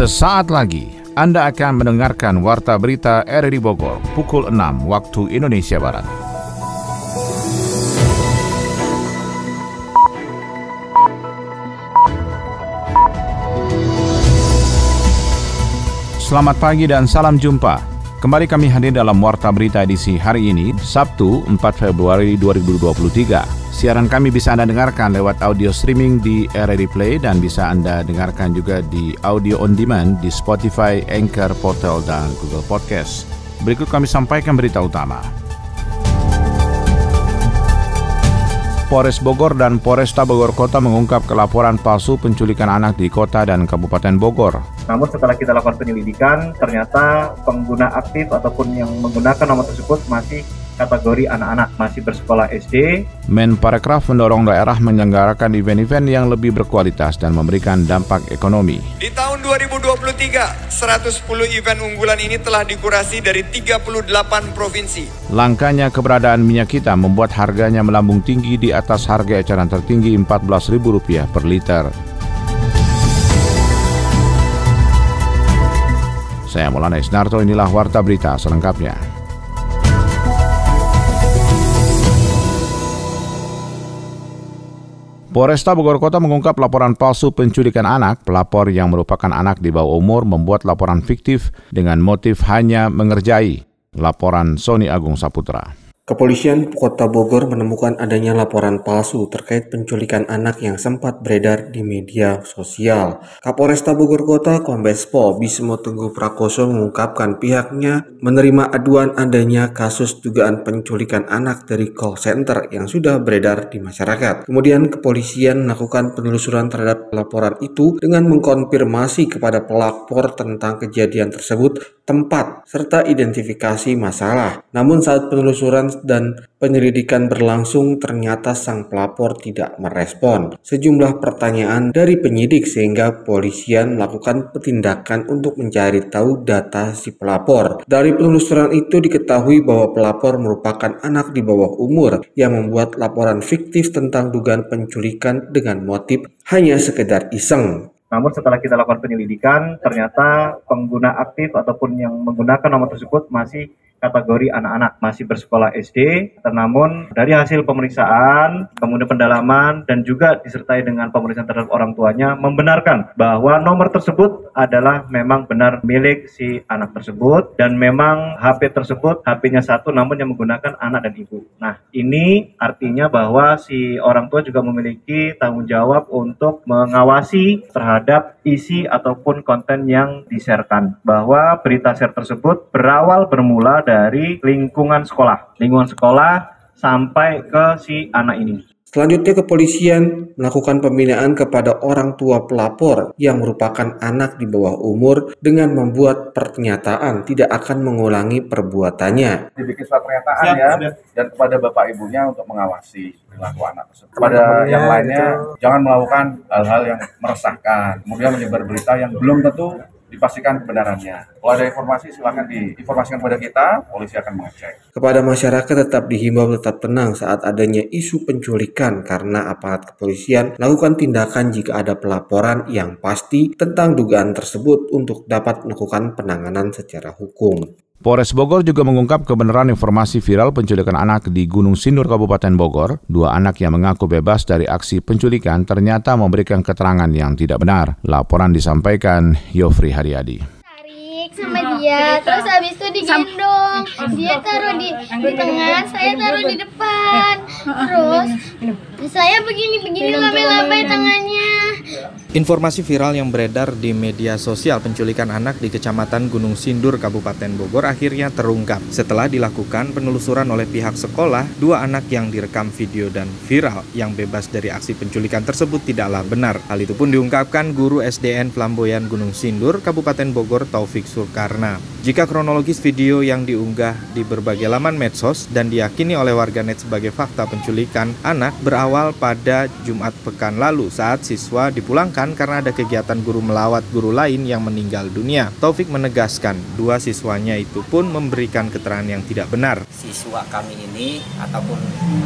Sesaat lagi Anda akan mendengarkan Warta Berita RRI Bogor pukul 6 waktu Indonesia Barat. Selamat pagi dan salam jumpa. Kembali kami hadir dalam Warta Berita edisi hari ini, Sabtu 4 Februari 2023. Siaran kami bisa Anda dengarkan lewat audio streaming di RRI Play dan bisa Anda dengarkan juga di audio on demand di Spotify, Anchor, Portal, dan Google Podcast. Berikut kami sampaikan berita utama. Polres Bogor dan Polresta Bogor Kota mengungkap kelaporan palsu penculikan anak di kota dan Kabupaten Bogor. Namun setelah kita lakukan penyelidikan, ternyata pengguna aktif ataupun yang menggunakan nomor tersebut masih kategori anak-anak masih bersekolah SD. Menparekraf mendorong daerah menyelenggarakan event-event yang lebih berkualitas dan memberikan dampak ekonomi. Di tahun 2023, 110 event unggulan ini telah dikurasi dari 38 provinsi. Langkanya keberadaan minyak kita membuat harganya melambung tinggi di atas harga eceran tertinggi Rp14.000 per liter. Saya Maulana Isnarto, inilah Warta Berita selengkapnya. Polresta Bogor Kota mengungkap laporan palsu penculikan anak. Pelapor yang merupakan anak di bawah umur membuat laporan fiktif dengan motif hanya mengerjai. Laporan Sony Agung Saputra. Kepolisian Kota Bogor menemukan adanya laporan palsu terkait penculikan anak yang sempat beredar di media sosial. Kapolresta Bogor Kota Kombes Pol Bismo Teguh Prakoso mengungkapkan pihaknya menerima aduan adanya kasus dugaan penculikan anak dari call center yang sudah beredar di masyarakat. Kemudian kepolisian melakukan penelusuran terhadap laporan itu dengan mengkonfirmasi kepada pelapor tentang kejadian tersebut tempat serta identifikasi masalah. Namun saat penelusuran dan penyelidikan berlangsung ternyata sang pelapor tidak merespon sejumlah pertanyaan dari penyidik sehingga polisian melakukan petindakan untuk mencari tahu data si pelapor. Dari penelusuran itu diketahui bahwa pelapor merupakan anak di bawah umur yang membuat laporan fiktif tentang dugaan penculikan dengan motif hanya sekedar iseng. Namun setelah kita lakukan penyelidikan, ternyata pengguna aktif ataupun yang menggunakan nomor tersebut masih kategori anak-anak masih bersekolah SD. Namun dari hasil pemeriksaan, kemudian pendalaman dan juga disertai dengan pemeriksaan terhadap orang tuanya membenarkan bahwa nomor tersebut adalah memang benar milik si anak tersebut dan memang HP tersebut HP-nya satu namun yang menggunakan anak dan ibu. Nah, ini artinya bahwa si orang tua juga memiliki tanggung jawab untuk mengawasi terhadap isi ataupun konten yang diserkan bahwa berita share tersebut berawal bermula dari lingkungan sekolah. Lingkungan sekolah sampai ke si anak ini. Selanjutnya kepolisian melakukan pembinaan kepada orang tua pelapor yang merupakan anak di bawah umur dengan membuat pernyataan tidak akan mengulangi perbuatannya. Dibikin surat pernyataan Siap, ya sudah. dan kepada bapak ibunya untuk mengawasi perilaku anak tersebut. Kepada yang lainnya itu. jangan melakukan hal-hal yang meresahkan, kemudian menyebar berita yang belum tentu dipastikan kebenarannya. Kalau ada informasi silakan diinformasikan kepada kita, polisi akan mengecek. Kepada masyarakat tetap dihimbau tetap tenang saat adanya isu penculikan karena aparat kepolisian melakukan tindakan jika ada pelaporan yang pasti tentang dugaan tersebut untuk dapat melakukan penanganan secara hukum. Polres Bogor juga mengungkap kebenaran informasi viral penculikan anak di Gunung Sindur, Kabupaten Bogor. Dua anak yang mengaku bebas dari aksi penculikan ternyata memberikan keterangan yang tidak benar. Laporan disampaikan Yofri Haryadi sama dia terus habis itu digendong dia taruh di di tengah saya taruh di depan terus saya begini begini lambai-lambai tangannya Informasi viral yang beredar di media sosial penculikan anak di Kecamatan Gunung Sindur, Kabupaten Bogor akhirnya terungkap. Setelah dilakukan penelusuran oleh pihak sekolah, dua anak yang direkam video dan viral yang bebas dari aksi penculikan tersebut tidaklah benar. Hal itu pun diungkapkan guru SDN Flamboyan Gunung Sindur, Kabupaten Bogor Taufik Surkarna. Jika kronologis video yang diunggah di berbagai laman medsos dan diyakini oleh warganet sebagai fakta penculikan anak berawal pada Jumat pekan lalu saat siswa dipulangkan karena ada kegiatan guru melawat guru lain yang meninggal dunia. Taufik menegaskan, dua siswanya itu pun memberikan keterangan yang tidak benar. Siswa kami ini ataupun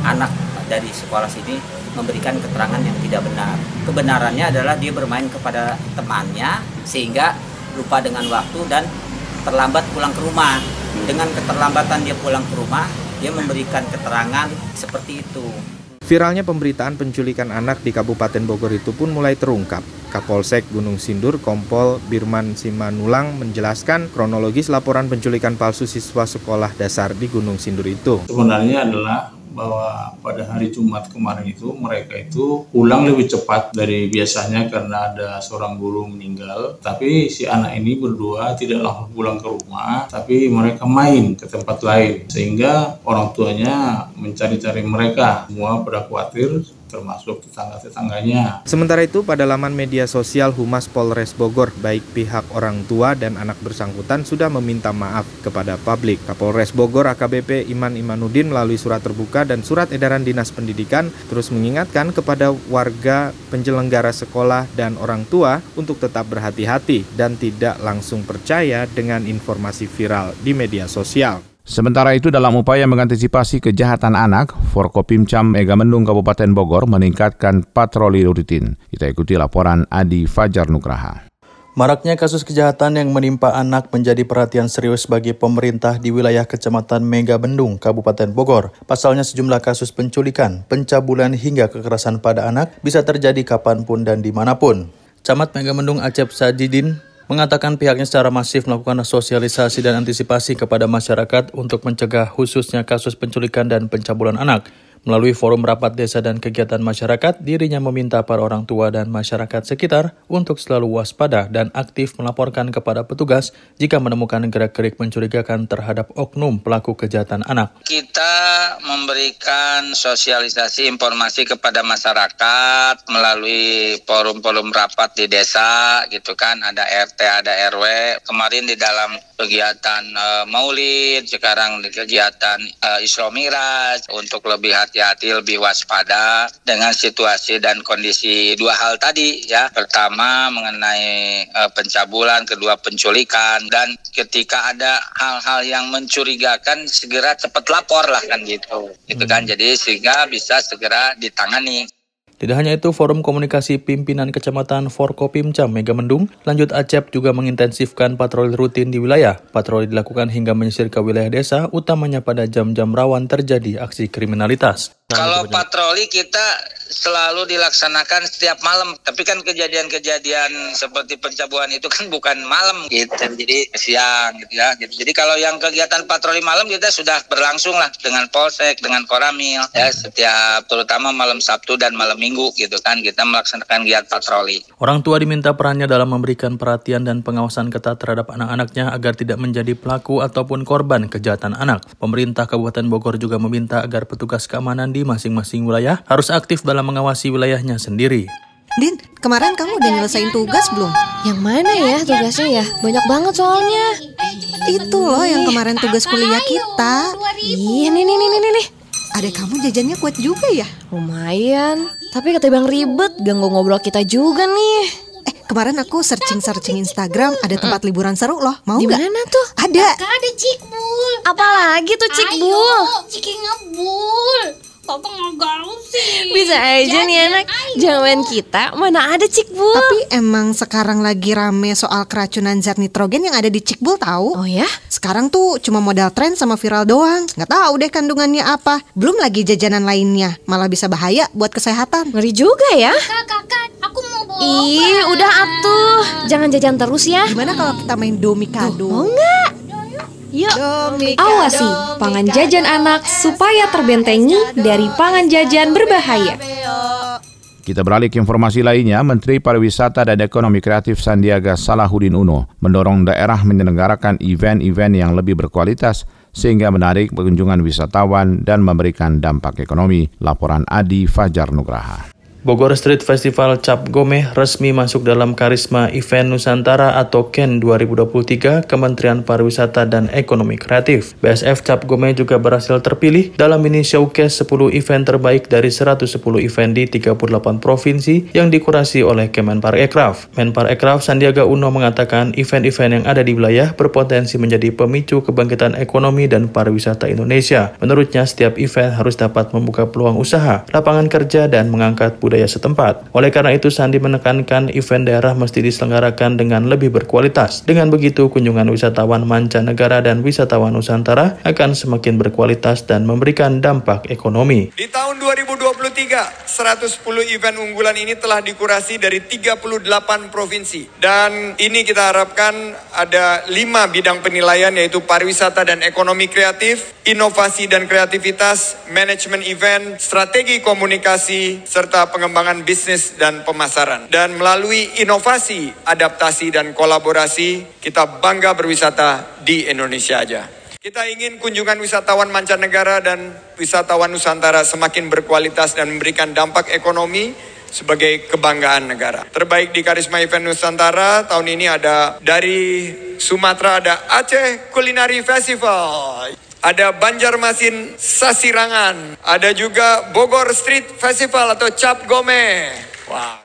anak dari sekolah sini memberikan keterangan yang tidak benar. Kebenarannya adalah dia bermain kepada temannya sehingga lupa dengan waktu dan terlambat pulang ke rumah. Dengan keterlambatan dia pulang ke rumah, dia memberikan keterangan seperti itu. Viralnya pemberitaan penculikan anak di Kabupaten Bogor itu pun mulai terungkap. Kapolsek Gunung Sindur Kompol Birman Simanulang menjelaskan kronologis laporan penculikan palsu siswa sekolah dasar di Gunung Sindur itu. Sebenarnya adalah bahwa pada hari Jumat kemarin itu mereka itu pulang lebih cepat dari biasanya karena ada seorang guru meninggal. Tapi si anak ini berdua tidak langsung pulang ke rumah, tapi mereka main ke tempat lain. Sehingga orang tuanya mencari-cari mereka. Semua pada khawatir termasuk tetangga-tetangganya. Sementara itu, pada laman media sosial Humas Polres Bogor, baik pihak orang tua dan anak bersangkutan sudah meminta maaf kepada publik. Kapolres Bogor AKBP Iman Imanuddin melalui surat terbuka dan surat edaran Dinas Pendidikan terus mengingatkan kepada warga penyelenggara sekolah dan orang tua untuk tetap berhati-hati dan tidak langsung percaya dengan informasi viral di media sosial. Sementara itu dalam upaya mengantisipasi kejahatan anak, Forkopimcam Megamendung Kabupaten Bogor meningkatkan patroli rutin. Kita ikuti laporan Adi Fajar Nugraha. Maraknya kasus kejahatan yang menimpa anak menjadi perhatian serius bagi pemerintah di wilayah Kecamatan Megamendung, Kabupaten Bogor. Pasalnya sejumlah kasus penculikan, pencabulan hingga kekerasan pada anak bisa terjadi kapan pun dan di mana pun. Camat Megamendung Acep Sajidin mengatakan pihaknya secara masif melakukan sosialisasi dan antisipasi kepada masyarakat untuk mencegah khususnya kasus penculikan dan pencabulan anak. Melalui forum rapat desa dan kegiatan masyarakat, dirinya meminta para orang tua dan masyarakat sekitar untuk selalu waspada dan aktif melaporkan kepada petugas jika menemukan gerak-gerik mencurigakan terhadap oknum pelaku kejahatan anak. Kita memberikan sosialisasi informasi kepada masyarakat melalui forum-forum rapat di desa gitu kan, ada RT, ada RW. Kemarin di dalam kegiatan uh, Maulid, sekarang di kegiatan uh, Isra untuk lebih hati hati-hati lebih waspada dengan situasi dan kondisi dua hal tadi ya. Pertama mengenai uh, pencabulan kedua penculikan dan ketika ada hal-hal yang mencurigakan segera cepat lapor lah kan gitu. Gitu kan jadi sehingga bisa segera ditangani tidak hanya itu, Forum Komunikasi Pimpinan Kecamatan Forkopimcam Megamendung, lanjut Acep juga mengintensifkan patroli rutin di wilayah. Patroli dilakukan hingga menyisir ke wilayah desa, utamanya pada jam-jam rawan terjadi aksi kriminalitas. Kalau patroli kita selalu dilaksanakan setiap malam, tapi kan kejadian-kejadian seperti pencabulan itu kan bukan malam gitu, jadi siang gitu ya. Gitu. Jadi kalau yang kegiatan patroli malam kita sudah berlangsung lah dengan polsek, dengan koramil ya setiap terutama malam Sabtu dan malam Minggu gitu kan kita melaksanakan kegiatan patroli. Orang tua diminta perannya dalam memberikan perhatian dan pengawasan ketat terhadap anak-anaknya agar tidak menjadi pelaku ataupun korban kejahatan anak. Pemerintah Kabupaten Bogor juga meminta agar petugas keamanan di masing-masing wilayah harus aktif dalam mengawasi wilayahnya sendiri. Din, kemarin kamu udah nyelesain tugas belum? Yang mana ya tugasnya ya? Banyak banget soalnya. Itu loh yang kemarin tugas kuliah kita. Iya, nih nih nih nih nih. Adek kamu jajannya kuat juga ya? Lumayan. Tapi kata bang ribet, ganggu ngobrol kita juga nih. Eh, kemarin aku searching-searching Instagram ada tempat liburan seru loh. Mau Di mana tuh? Ada. Ada Cikbul. Apalagi tuh Cikbul? Ayo, Ciki ngebul. Papa nggak sih. Bisa aja nih anak. Jangan kita mana ada Cikbul. Tapi emang sekarang lagi rame soal keracunan zat nitrogen yang ada di Cikbul tahu? Oh ya? Sekarang tuh cuma modal tren sama viral doang. Nggak tahu deh kandungannya apa. Belum lagi jajanan lainnya. Malah bisa bahaya buat kesehatan. Ngeri juga ya. Kakak, kakak, aku mau bawa Ih, udah atuh. Jangan jajan terus ya. Gimana kalau kita main domikado? Mau nggak? Yuk, awasi pangan jajan anak supaya terbentengi dari pangan jajan berbahaya. Kita beralih ke informasi lainnya, Menteri Pariwisata dan Ekonomi Kreatif Sandiaga Salahuddin Uno mendorong daerah menyelenggarakan event-event yang lebih berkualitas sehingga menarik pengunjungan wisatawan dan memberikan dampak ekonomi. Laporan Adi Fajar Nugraha. Bogor Street Festival Cap Gome resmi masuk dalam Karisma Event Nusantara atau KEN 2023 Kementerian Pariwisata dan Ekonomi Kreatif. BSF Cap Gome juga berhasil terpilih dalam mini showcase 10 event terbaik dari 110 event di 38 provinsi yang dikurasi oleh Kemenparekraf. Menparekraf Sandiaga Uno mengatakan event-event yang ada di wilayah berpotensi menjadi pemicu kebangkitan ekonomi dan pariwisata Indonesia. Menurutnya, setiap event harus dapat membuka peluang usaha, lapangan kerja, dan mengangkat budaya budaya setempat. Oleh karena itu, Sandi menekankan event daerah mesti diselenggarakan dengan lebih berkualitas. Dengan begitu, kunjungan wisatawan mancanegara dan wisatawan Nusantara akan semakin berkualitas dan memberikan dampak ekonomi. Di tahun 2023, 110 event unggulan ini telah dikurasi dari 38 provinsi. Dan ini kita harapkan ada lima bidang penilaian yaitu pariwisata dan ekonomi kreatif, inovasi dan kreativitas, manajemen event, strategi komunikasi, serta pengembangan bisnis dan pemasaran. Dan melalui inovasi, adaptasi, dan kolaborasi, kita bangga berwisata di Indonesia aja. Kita ingin kunjungan wisatawan mancanegara dan wisatawan Nusantara semakin berkualitas dan memberikan dampak ekonomi sebagai kebanggaan negara. Terbaik di Karisma Event Nusantara tahun ini ada dari Sumatera ada Aceh Culinary Festival. Ada Banjarmasin Sasirangan, ada juga Bogor Street Festival atau Cap Gome.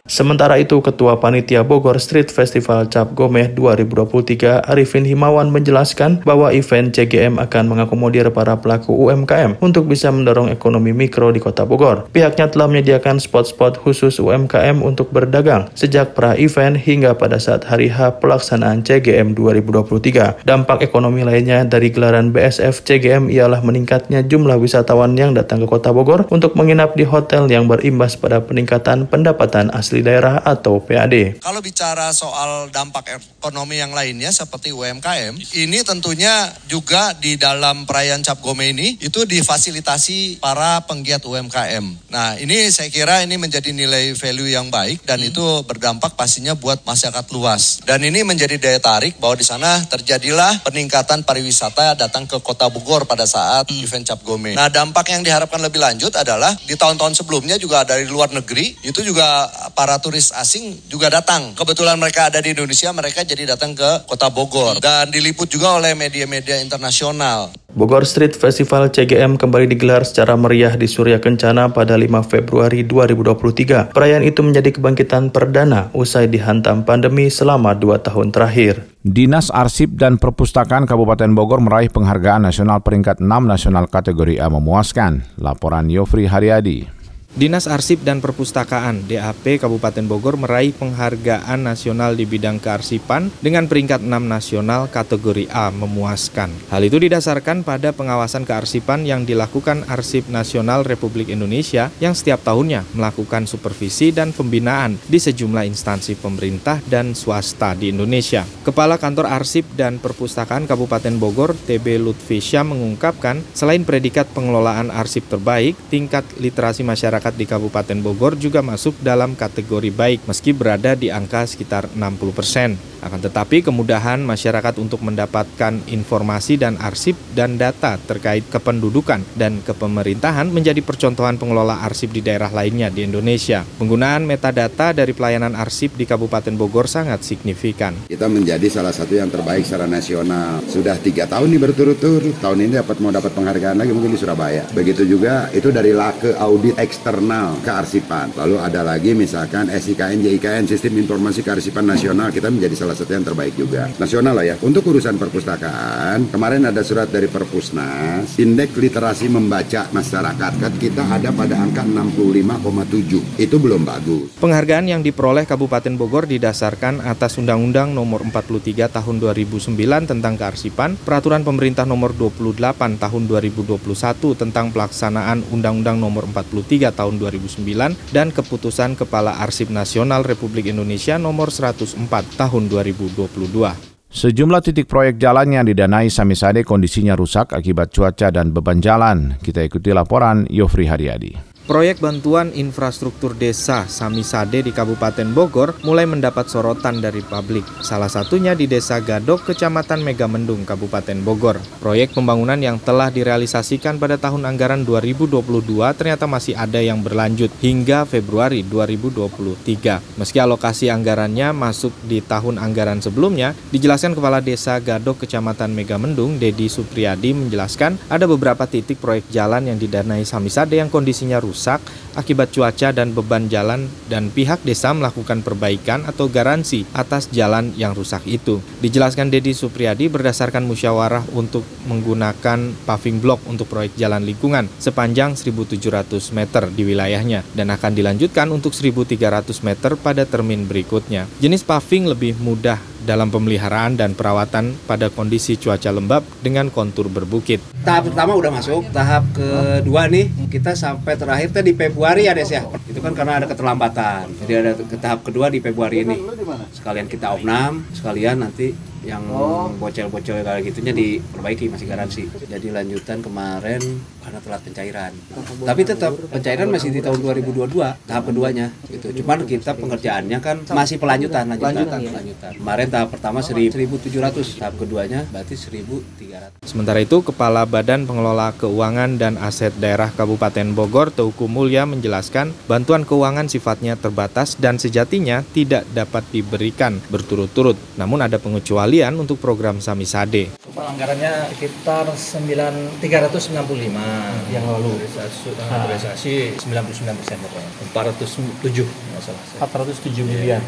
Sementara itu, Ketua Panitia Bogor Street Festival Cap Gomeh 2023 Arifin Himawan menjelaskan bahwa event CGM akan mengakomodir para pelaku UMKM untuk bisa mendorong ekonomi mikro di kota Bogor. Pihaknya telah menyediakan spot-spot khusus UMKM untuk berdagang sejak pra-event hingga pada saat hari H pelaksanaan CGM 2023. Dampak ekonomi lainnya dari gelaran BSF CGM ialah meningkatnya jumlah wisatawan yang datang ke kota Bogor untuk menginap di hotel yang berimbas pada peningkatan pendapatan asli daerah atau PAD. Kalau bicara soal dampak ekonomi yang lainnya seperti UMKM, ini tentunya juga di dalam perayaan Cap Gome ini itu difasilitasi para penggiat UMKM. Nah, ini saya kira ini menjadi nilai value yang baik dan itu berdampak pastinya buat masyarakat luas. Dan ini menjadi daya tarik bahwa di sana terjadilah peningkatan pariwisata datang ke Kota Bogor pada saat event Cap Gome. Nah, dampak yang diharapkan lebih lanjut adalah di tahun-tahun sebelumnya juga dari luar negeri itu juga para turis asing juga datang. Kebetulan mereka ada di Indonesia, mereka jadi datang ke Kota Bogor dan diliput juga oleh media-media internasional. Bogor Street Festival CGM kembali digelar secara meriah di Surya Kencana pada 5 Februari 2023. Perayaan itu menjadi kebangkitan perdana usai dihantam pandemi selama dua tahun terakhir. Dinas Arsip dan Perpustakaan Kabupaten Bogor meraih penghargaan nasional peringkat 6 nasional kategori A memuaskan. Laporan Yofri Haryadi. Dinas Arsip dan Perpustakaan DAP Kabupaten Bogor meraih penghargaan nasional di bidang kearsipan dengan peringkat 6 nasional kategori A memuaskan. Hal itu didasarkan pada pengawasan kearsipan yang dilakukan Arsip Nasional Republik Indonesia yang setiap tahunnya melakukan supervisi dan pembinaan di sejumlah instansi pemerintah dan swasta di Indonesia. Kepala Kantor Arsip dan Perpustakaan Kabupaten Bogor TB Lutfisya mengungkapkan selain predikat pengelolaan arsip terbaik, tingkat literasi masyarakat masyarakat di Kabupaten Bogor juga masuk dalam kategori baik meski berada di angka sekitar 60 persen. Akan tetapi kemudahan masyarakat untuk mendapatkan informasi dan arsip dan data terkait kependudukan dan kepemerintahan menjadi percontohan pengelola arsip di daerah lainnya di Indonesia. Penggunaan metadata dari pelayanan arsip di Kabupaten Bogor sangat signifikan. Kita menjadi salah satu yang terbaik secara nasional. Sudah tiga tahun nih berturut-turut. Tahun ini dapat mau dapat penghargaan lagi mungkin di Surabaya. Begitu juga itu dari lake audit eksternal kearsipan. Lalu ada lagi misalkan SIKN, JIKN, Sistem Informasi Kearsipan Nasional. Kita menjadi salah satu yang terbaik juga. Nasional lah ya. Untuk urusan perpustakaan, kemarin ada surat dari Perpusnas, indeks literasi membaca masyarakat kan kita ada pada angka 65,7. Itu belum bagus. Penghargaan yang diperoleh Kabupaten Bogor didasarkan atas Undang-Undang Nomor 43 Tahun 2009 tentang kearsipan, Peraturan Pemerintah Nomor 28 Tahun 2021 tentang pelaksanaan Undang-Undang Nomor 43 Tahun 2009 dan Keputusan Kepala Arsip Nasional Republik Indonesia Nomor 104 Tahun 2022. Sejumlah titik proyek jalan yang didanai Samisade kondisinya rusak akibat cuaca dan beban jalan. Kita ikuti laporan Yofri Haryadi. Proyek bantuan infrastruktur desa Samisade di Kabupaten Bogor mulai mendapat sorotan dari publik. Salah satunya di Desa Gadok, Kecamatan Megamendung, Kabupaten Bogor. Proyek pembangunan yang telah direalisasikan pada tahun anggaran 2022 ternyata masih ada yang berlanjut hingga Februari 2023. Meski alokasi anggarannya masuk di tahun anggaran sebelumnya, dijelaskan Kepala Desa Gadok, Kecamatan Megamendung, Dedi Supriyadi menjelaskan ada beberapa titik proyek jalan yang didanai Samisade yang kondisinya rusak rusak akibat cuaca dan beban jalan dan pihak desa melakukan perbaikan atau garansi atas jalan yang rusak itu. Dijelaskan Dedi Supriyadi berdasarkan musyawarah untuk menggunakan paving block untuk proyek jalan lingkungan sepanjang 1.700 meter di wilayahnya dan akan dilanjutkan untuk 1.300 meter pada termin berikutnya. Jenis paving lebih mudah dalam pemeliharaan dan perawatan pada kondisi cuaca lembab dengan kontur berbukit. Tahap pertama udah masuk, tahap kedua nih kita sampai terakhir tadi Februari ya Des ya. Itu kan karena ada keterlambatan. Jadi ada ke tahap kedua di Februari ini. Sekalian kita opnam, sekalian nanti yang bocel-bocel kayak gitunya diperbaiki masih garansi. Jadi lanjutan kemarin karena telat pencairan. Tapi tetap pencairan masih di tahun 2022 tahap keduanya gitu. Cuman kita pengerjaannya kan masih pelanjutan lanjutan lanjutan. Kemarin tahap pertama 1700, tahap keduanya berarti 1300. Sementara itu, Kepala Badan Pengelola Keuangan dan Aset Daerah Kabupaten Bogor, Teuku Mulya menjelaskan bantuan keuangan sifatnya terbatas dan sejatinya tidak dapat diberikan berturut-turut. Namun ada pengecualian untuk program Samisade. Anggarannya sekitar 9, 395 yang lalu. Realisasi. 99 persen 407 masalah 407 miliar.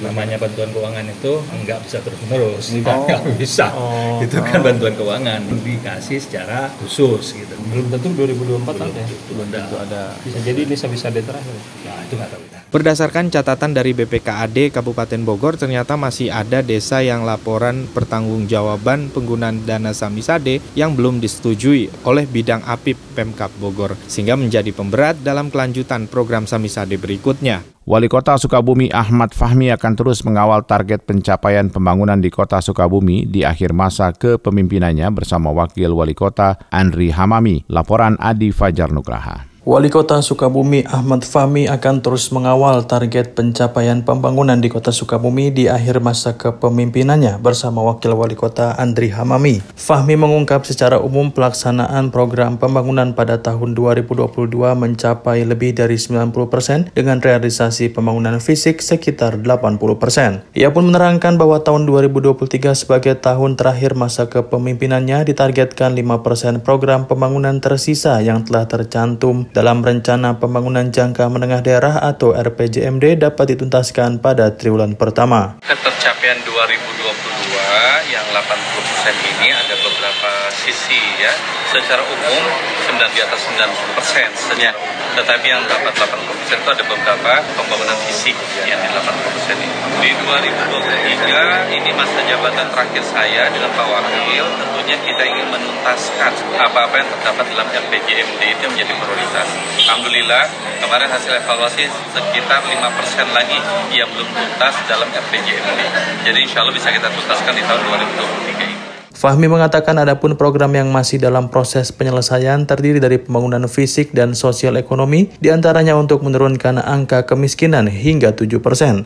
namanya bantuan keuangan itu nggak bisa terus menerus nggak bisa. Oh. itu kan bantuan keuangan dikasih secara khusus gitu. Belum tentu 2024 belum ada ya? belum tentu ada. Bisa jadi ini bisa terakhir nah itu nggak tahu Berdasarkan catatan dari BPKAD Kabupaten Bogor, ternyata masih ada desa yang laporan pertanggungjawaban penggunaan dana Samisade yang belum disetujui oleh bidang APIP Pemkap Bogor, sehingga menjadi pemberat dalam kelanjutan program Samisade berikutnya. Wali Kota Sukabumi Ahmad Fahmi akan terus mengawal target pencapaian pembangunan di Kota Sukabumi di akhir masa kepemimpinannya bersama Wakil Wali Kota Andri Hamami. Laporan Adi Fajar Nugraha. Wali Kota Sukabumi Ahmad Fahmi akan terus mengawal target pencapaian pembangunan di Kota Sukabumi di akhir masa kepemimpinannya bersama Wakil Wali Kota Andri Hamami. Fahmi mengungkap secara umum pelaksanaan program pembangunan pada tahun 2022 mencapai lebih dari 90% dengan realisasi pembangunan fisik sekitar 80%. Ia pun menerangkan bahwa tahun 2023 sebagai tahun terakhir masa kepemimpinannya ditargetkan 5% program pembangunan tersisa yang telah tercantum dalam Rencana Pembangunan Jangka Menengah Daerah atau RPJMD dapat dituntaskan pada triwulan pertama. 2022 yang 80% ini ada beberapa sisi ya. Secara umum 9 di atas 90 persen sebenarnya. Tetapi yang dapat 80 persen itu ada beberapa pembangunan fisik yang di 80 persen ini. Di 2023 ini masa jabatan terakhir saya dengan Pak Wakil tentunya kita ingin menuntaskan apa-apa yang terdapat dalam RPJMD itu menjadi prioritas. Alhamdulillah kemarin hasil evaluasi sekitar 5 persen lagi yang belum tuntas dalam RPJMD. Jadi insya Allah bisa kita tuntaskan di tahun 2023 ini. Fahmi mengatakan adapun program yang masih dalam proses penyelesaian terdiri dari pembangunan fisik dan sosial ekonomi, di antaranya untuk menurunkan angka kemiskinan hingga 7%.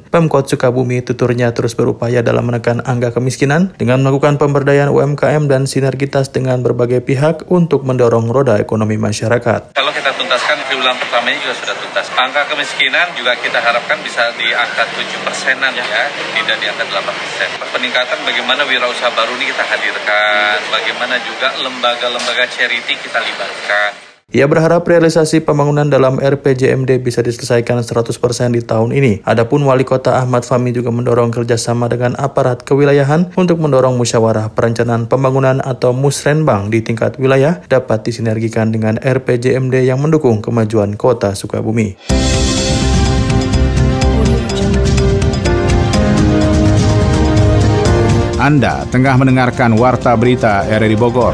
Pemkot Sukabumi tuturnya terus berupaya dalam menekan angka kemiskinan dengan melakukan pemberdayaan UMKM dan sinergitas dengan berbagai pihak untuk mendorong roda ekonomi masyarakat. Kalau kita tuntaskan triwulan pertama ini juga sudah tuntas. Angka kemiskinan juga kita harapkan bisa di angka 7 persenan ya, tidak di angka 8 persen. Peningkatan bagaimana wirausaha baru ini kita hadirkan, bagaimana juga lembaga-lembaga charity kita libatkan. Ia berharap realisasi pembangunan dalam RPJMD bisa diselesaikan 100% di tahun ini. Adapun Wali Kota Ahmad Fahmi juga mendorong kerjasama dengan aparat kewilayahan untuk mendorong musyawarah perencanaan pembangunan atau musrenbang di tingkat wilayah dapat disinergikan dengan RPJMD yang mendukung kemajuan kota Sukabumi. Anda tengah mendengarkan Warta Berita RRI Bogor.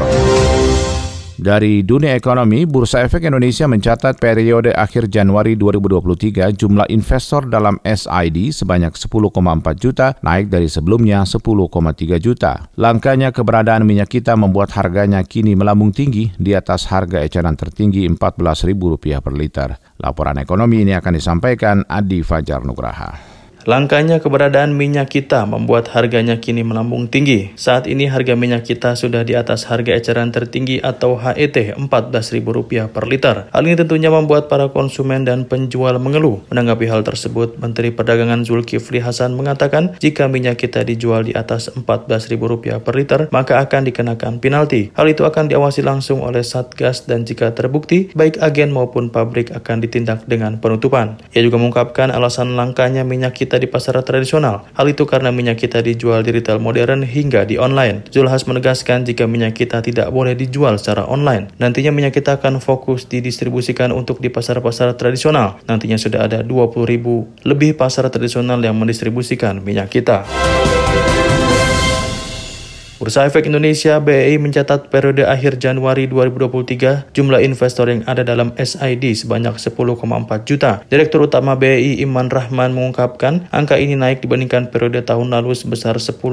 Dari dunia ekonomi, Bursa Efek Indonesia mencatat periode akhir Januari 2023 jumlah investor dalam SID sebanyak 10,4 juta, naik dari sebelumnya 10,3 juta. Langkanya keberadaan minyak kita membuat harganya kini melambung tinggi di atas harga eceran tertinggi Rp14.000 per liter. Laporan ekonomi ini akan disampaikan Adi Fajar Nugraha. Langkanya keberadaan minyak kita membuat harganya kini melambung tinggi. Saat ini harga minyak kita sudah di atas harga eceran tertinggi atau HET Rp14.000 per liter. Hal ini tentunya membuat para konsumen dan penjual mengeluh. Menanggapi hal tersebut, Menteri Perdagangan Zulkifli Hasan mengatakan jika minyak kita dijual di atas Rp14.000 per liter, maka akan dikenakan penalti. Hal itu akan diawasi langsung oleh Satgas dan jika terbukti, baik agen maupun pabrik akan ditindak dengan penutupan. Ia juga mengungkapkan alasan langkanya minyak kita di pasar tradisional. Hal itu karena minyak kita dijual di retail modern hingga di online. Zulhas menegaskan jika minyak kita tidak boleh dijual secara online. Nantinya minyak kita akan fokus didistribusikan untuk di pasar-pasar tradisional. Nantinya sudah ada 20 ribu lebih pasar tradisional yang mendistribusikan minyak kita. Bursa Efek Indonesia BEI mencatat periode akhir Januari 2023 jumlah investor yang ada dalam SID sebanyak 10,4 juta. Direktur Utama BEI Iman Rahman mengungkapkan angka ini naik dibandingkan periode tahun lalu sebesar 10,3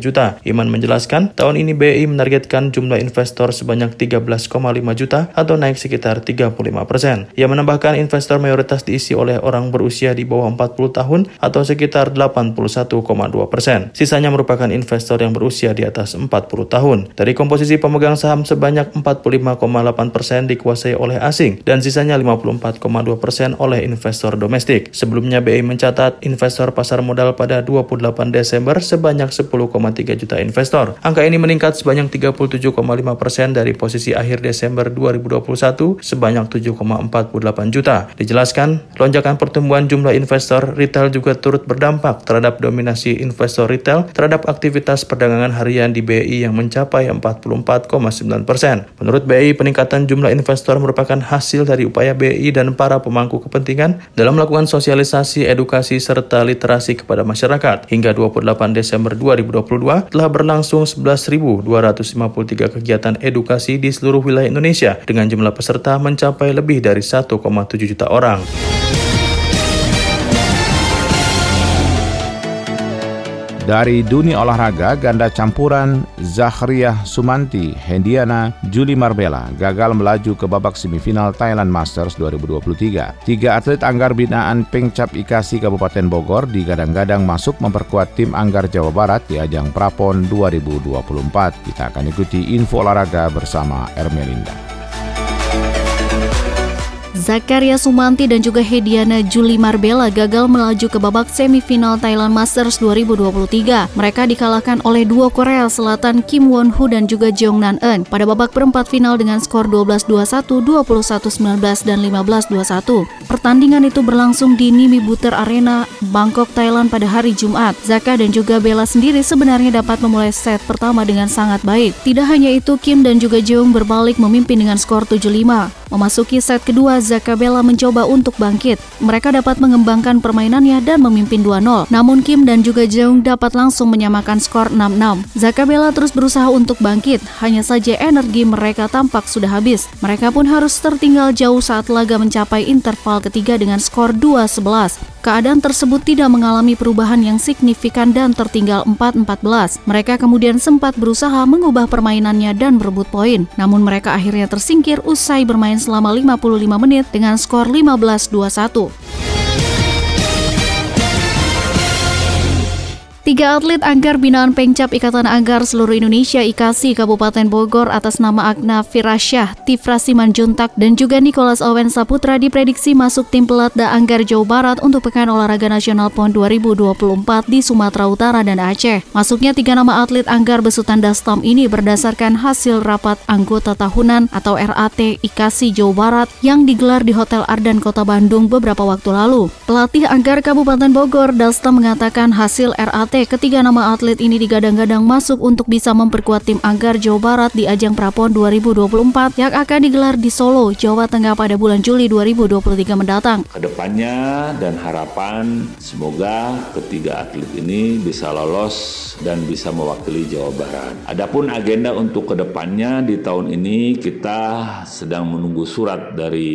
juta. Iman menjelaskan tahun ini BEI menargetkan jumlah investor sebanyak 13,5 juta atau naik sekitar 35 persen. Ia menambahkan investor mayoritas diisi oleh orang berusia di bawah 40 tahun atau sekitar 81,2 persen. Sisanya merupakan investor yang berusia di atas atas 40 tahun. Dari komposisi pemegang saham sebanyak 45,8 persen dikuasai oleh asing dan sisanya 54,2 persen oleh investor domestik. Sebelumnya BI mencatat investor pasar modal pada 28 Desember sebanyak 10,3 juta investor. Angka ini meningkat sebanyak 37,5 persen dari posisi akhir Desember 2021 sebanyak 7,48 juta. Dijelaskan, lonjakan pertumbuhan jumlah investor retail juga turut berdampak terhadap dominasi investor retail terhadap aktivitas perdagangan harian di BI yang mencapai 44,9 persen. Menurut BI, peningkatan jumlah investor merupakan hasil dari upaya BI dan para pemangku kepentingan dalam melakukan sosialisasi, edukasi, serta literasi kepada masyarakat. Hingga 28 Desember 2022 telah berlangsung 11.253 kegiatan edukasi di seluruh wilayah Indonesia dengan jumlah peserta mencapai lebih dari 1,7 juta orang. Dari dunia olahraga, ganda campuran Zahriyah Sumanti, Hendiana, Juli Marbella gagal melaju ke babak semifinal Thailand Masters 2023. Tiga atlet anggar binaan Pengcap Ikasi Kabupaten Bogor digadang-gadang masuk memperkuat tim anggar Jawa Barat di ajang Prapon 2024. Kita akan ikuti info olahraga bersama Ermelinda. Zakaria Sumanti dan juga Hediana Juli Marbella gagal melaju ke babak semifinal Thailand Masters 2023. Mereka dikalahkan oleh dua Korea Selatan Kim Won Hu dan juga Jong Nan Eun pada babak perempat final dengan skor 12-21, 21-19, dan 15-21. Pertandingan itu berlangsung di Nimi Buter Arena, Bangkok, Thailand pada hari Jumat. Zaka dan juga Bella sendiri sebenarnya dapat memulai set pertama dengan sangat baik. Tidak hanya itu, Kim dan juga Jong berbalik memimpin dengan skor 7-5. Memasuki set kedua, Zakabella mencoba untuk bangkit. Mereka dapat mengembangkan permainannya dan memimpin 2-0. Namun Kim dan juga Jeong dapat langsung menyamakan skor 6-6. Zakabella terus berusaha untuk bangkit, hanya saja energi mereka tampak sudah habis. Mereka pun harus tertinggal jauh saat laga mencapai interval ketiga dengan skor 2-11. Keadaan tersebut tidak mengalami perubahan yang signifikan dan tertinggal 4-14. Mereka kemudian sempat berusaha mengubah permainannya dan berebut poin. Namun mereka akhirnya tersingkir usai bermain selama 55 menit dengan skor 15-21. Tiga atlet anggar binaan Pengcap Ikatan Anggar Seluruh Indonesia IKASI Kabupaten Bogor atas nama Agna Firasyah, Tifra Simanjuntak, dan juga Nicholas Owen Saputra diprediksi masuk tim pelatda Anggar Jawa Barat untuk Pekan Olahraga Nasional PON 2024 di Sumatera Utara dan Aceh. Masuknya tiga nama atlet Anggar besutan Dastam ini berdasarkan hasil rapat anggota tahunan atau RAT IKASI Jawa Barat yang digelar di Hotel Ardan Kota Bandung beberapa waktu lalu. Pelatih Anggar Kabupaten Bogor, Dastam mengatakan hasil RAT ketiga nama atlet ini digadang-gadang masuk untuk bisa memperkuat tim Anggar Jawa Barat di ajang Prapon 2024 yang akan digelar di Solo, Jawa Tengah pada bulan Juli 2023 mendatang. Ke depannya dan harapan semoga ketiga atlet ini bisa lolos dan bisa mewakili Jawa Barat. Adapun agenda untuk ke depannya di tahun ini kita sedang menunggu surat dari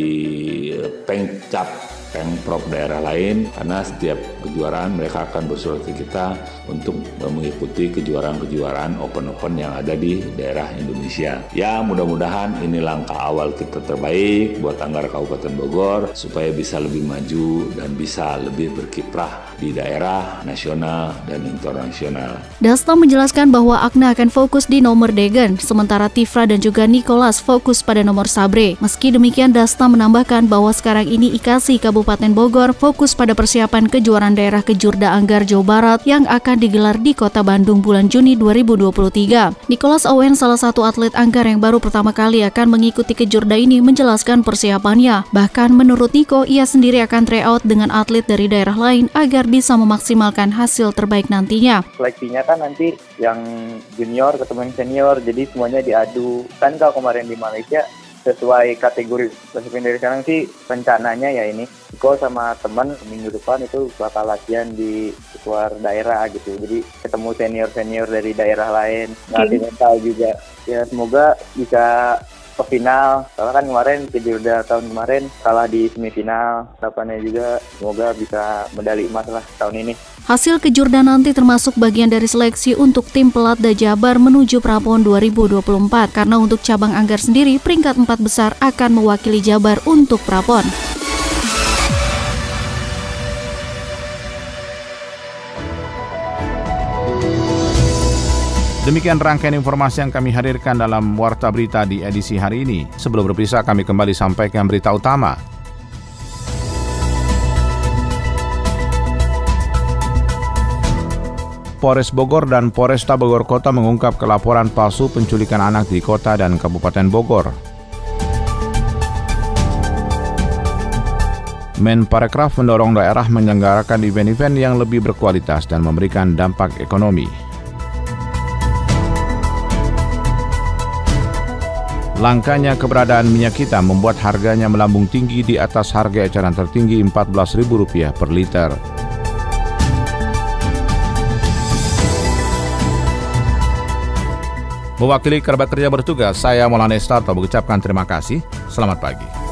Pengcap Pemprov daerah lain karena setiap kejuaraan mereka akan bersurat ke kita untuk mengikuti kejuaraan-kejuaraan open-open yang ada di daerah Indonesia. Ya mudah-mudahan ini langkah awal kita terbaik buat Anggar Kabupaten Bogor supaya bisa lebih maju dan bisa lebih berkiprah di daerah nasional dan internasional. Dasta menjelaskan bahwa Agna akan fokus di nomor Degen, sementara Tifra dan juga Nicholas fokus pada nomor Sabre. Meski demikian, Dasta menambahkan bahwa sekarang ini IKASI Kabupaten Bogor fokus pada persiapan kejuaraan daerah Kejurda Anggar Jawa Barat yang akan digelar di Kota Bandung bulan Juni 2023. Nicholas Owen, salah satu atlet Anggar yang baru pertama kali akan mengikuti Kejurda ini menjelaskan persiapannya. Bahkan menurut Niko, ia sendiri akan tryout dengan atlet dari daerah lain agar bisa memaksimalkan hasil terbaik nantinya. Seleksinya kan nanti yang junior ketemu yang senior, jadi semuanya diadu. Kan kalau kemarin di Malaysia sesuai kategori. Persiapan dari sekarang sih rencananya ya ini Iko sama teman minggu depan itu bakal latihan di luar daerah gitu. Jadi ketemu senior senior dari daerah lain nanti mental juga. Ya semoga bisa ke final karena kan kemarin udah tahun kemarin kalah di semifinal. Harapannya juga semoga bisa medali emas lah tahun ini. Hasil kejurda nanti termasuk bagian dari seleksi untuk tim Pelatda Jabar menuju Prapon 2024 karena untuk cabang Anggar sendiri peringkat 4 besar akan mewakili Jabar untuk Prapon. Demikian rangkaian informasi yang kami hadirkan dalam Warta Berita di edisi hari ini. Sebelum berpisah, kami kembali sampaikan berita utama. Polres Bogor dan Polresta Bogor Kota mengungkap kelaporan palsu penculikan anak di kota dan Kabupaten Bogor. Menparekraf mendorong daerah menyelenggarakan event-event yang lebih berkualitas dan memberikan dampak ekonomi. Langkanya keberadaan minyak kita membuat harganya melambung tinggi di atas harga eceran tertinggi Rp14.000 per liter. Mewakili kerabat kerja bertugas, saya Maulana Estarto mengucapkan terima kasih. Selamat pagi.